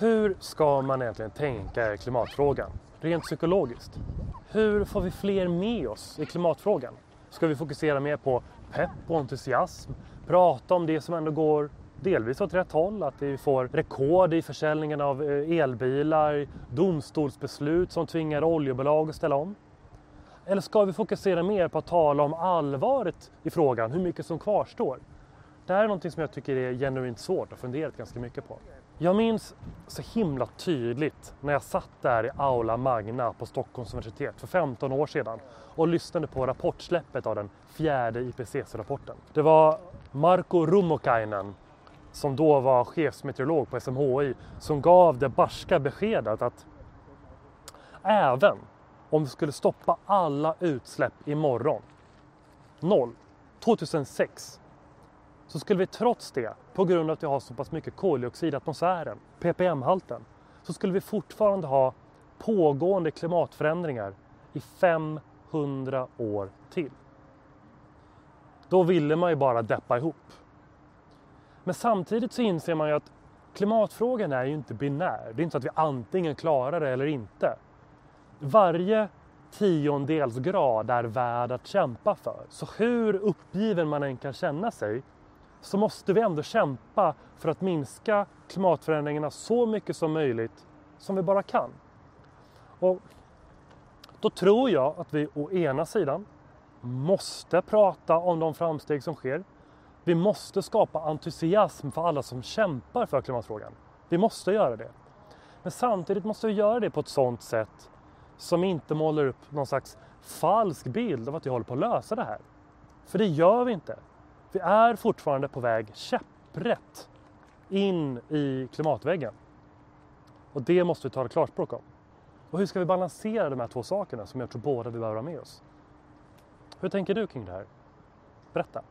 Hur ska man egentligen tänka i klimatfrågan? Rent psykologiskt. Hur får vi fler med oss i klimatfrågan? Ska vi fokusera mer på pepp och entusiasm? Prata om det som ändå går delvis åt rätt håll, att vi får rekord i försäljningen av eh, elbilar, domstolsbeslut som tvingar oljebolag att ställa om? Eller ska vi fokusera mer på att tala om allvaret i frågan, hur mycket som kvarstår? Det här är något som jag tycker är genuint svårt och funderat ganska mycket på. Jag minns så himla tydligt när jag satt där i Aula Magna på Stockholms universitet för 15 år sedan och lyssnade på rapportsläppet av den fjärde IPCC-rapporten. Det var Marko Rummukainen som då var chefsmeteorolog på SMHI som gav det barska beskedet att även om vi skulle stoppa alla utsläpp imorgon, noll, 2006, så skulle vi trots det, på grund av att vi har så pass mycket koldioxid i atmosfären, ppm-halten, så skulle vi fortfarande ha pågående klimatförändringar i 500 år till. Då ville man ju bara deppa ihop. Men samtidigt så inser man ju att klimatfrågan är ju inte binär. Det är inte så att vi antingen klarar det eller inte. Varje tiondels grad är värd att kämpa för. Så hur uppgiven man än kan känna sig så måste vi ändå kämpa för att minska klimatförändringarna så mycket som möjligt som vi bara kan. Och då tror jag att vi å ena sidan måste prata om de framsteg som sker. Vi måste skapa entusiasm för alla som kämpar för klimatfrågan. Vi måste göra det. Men samtidigt måste vi göra det på ett sådant sätt som inte målar upp någon slags falsk bild av att vi håller på att lösa det här. För det gör vi inte. Vi är fortfarande på väg käpprätt in i klimatväggen. Och det måste vi tala klarspråk om. Och hur ska vi balansera de här två sakerna som jag tror båda vi behöver ha med oss? Hur tänker du kring det här? Berätta!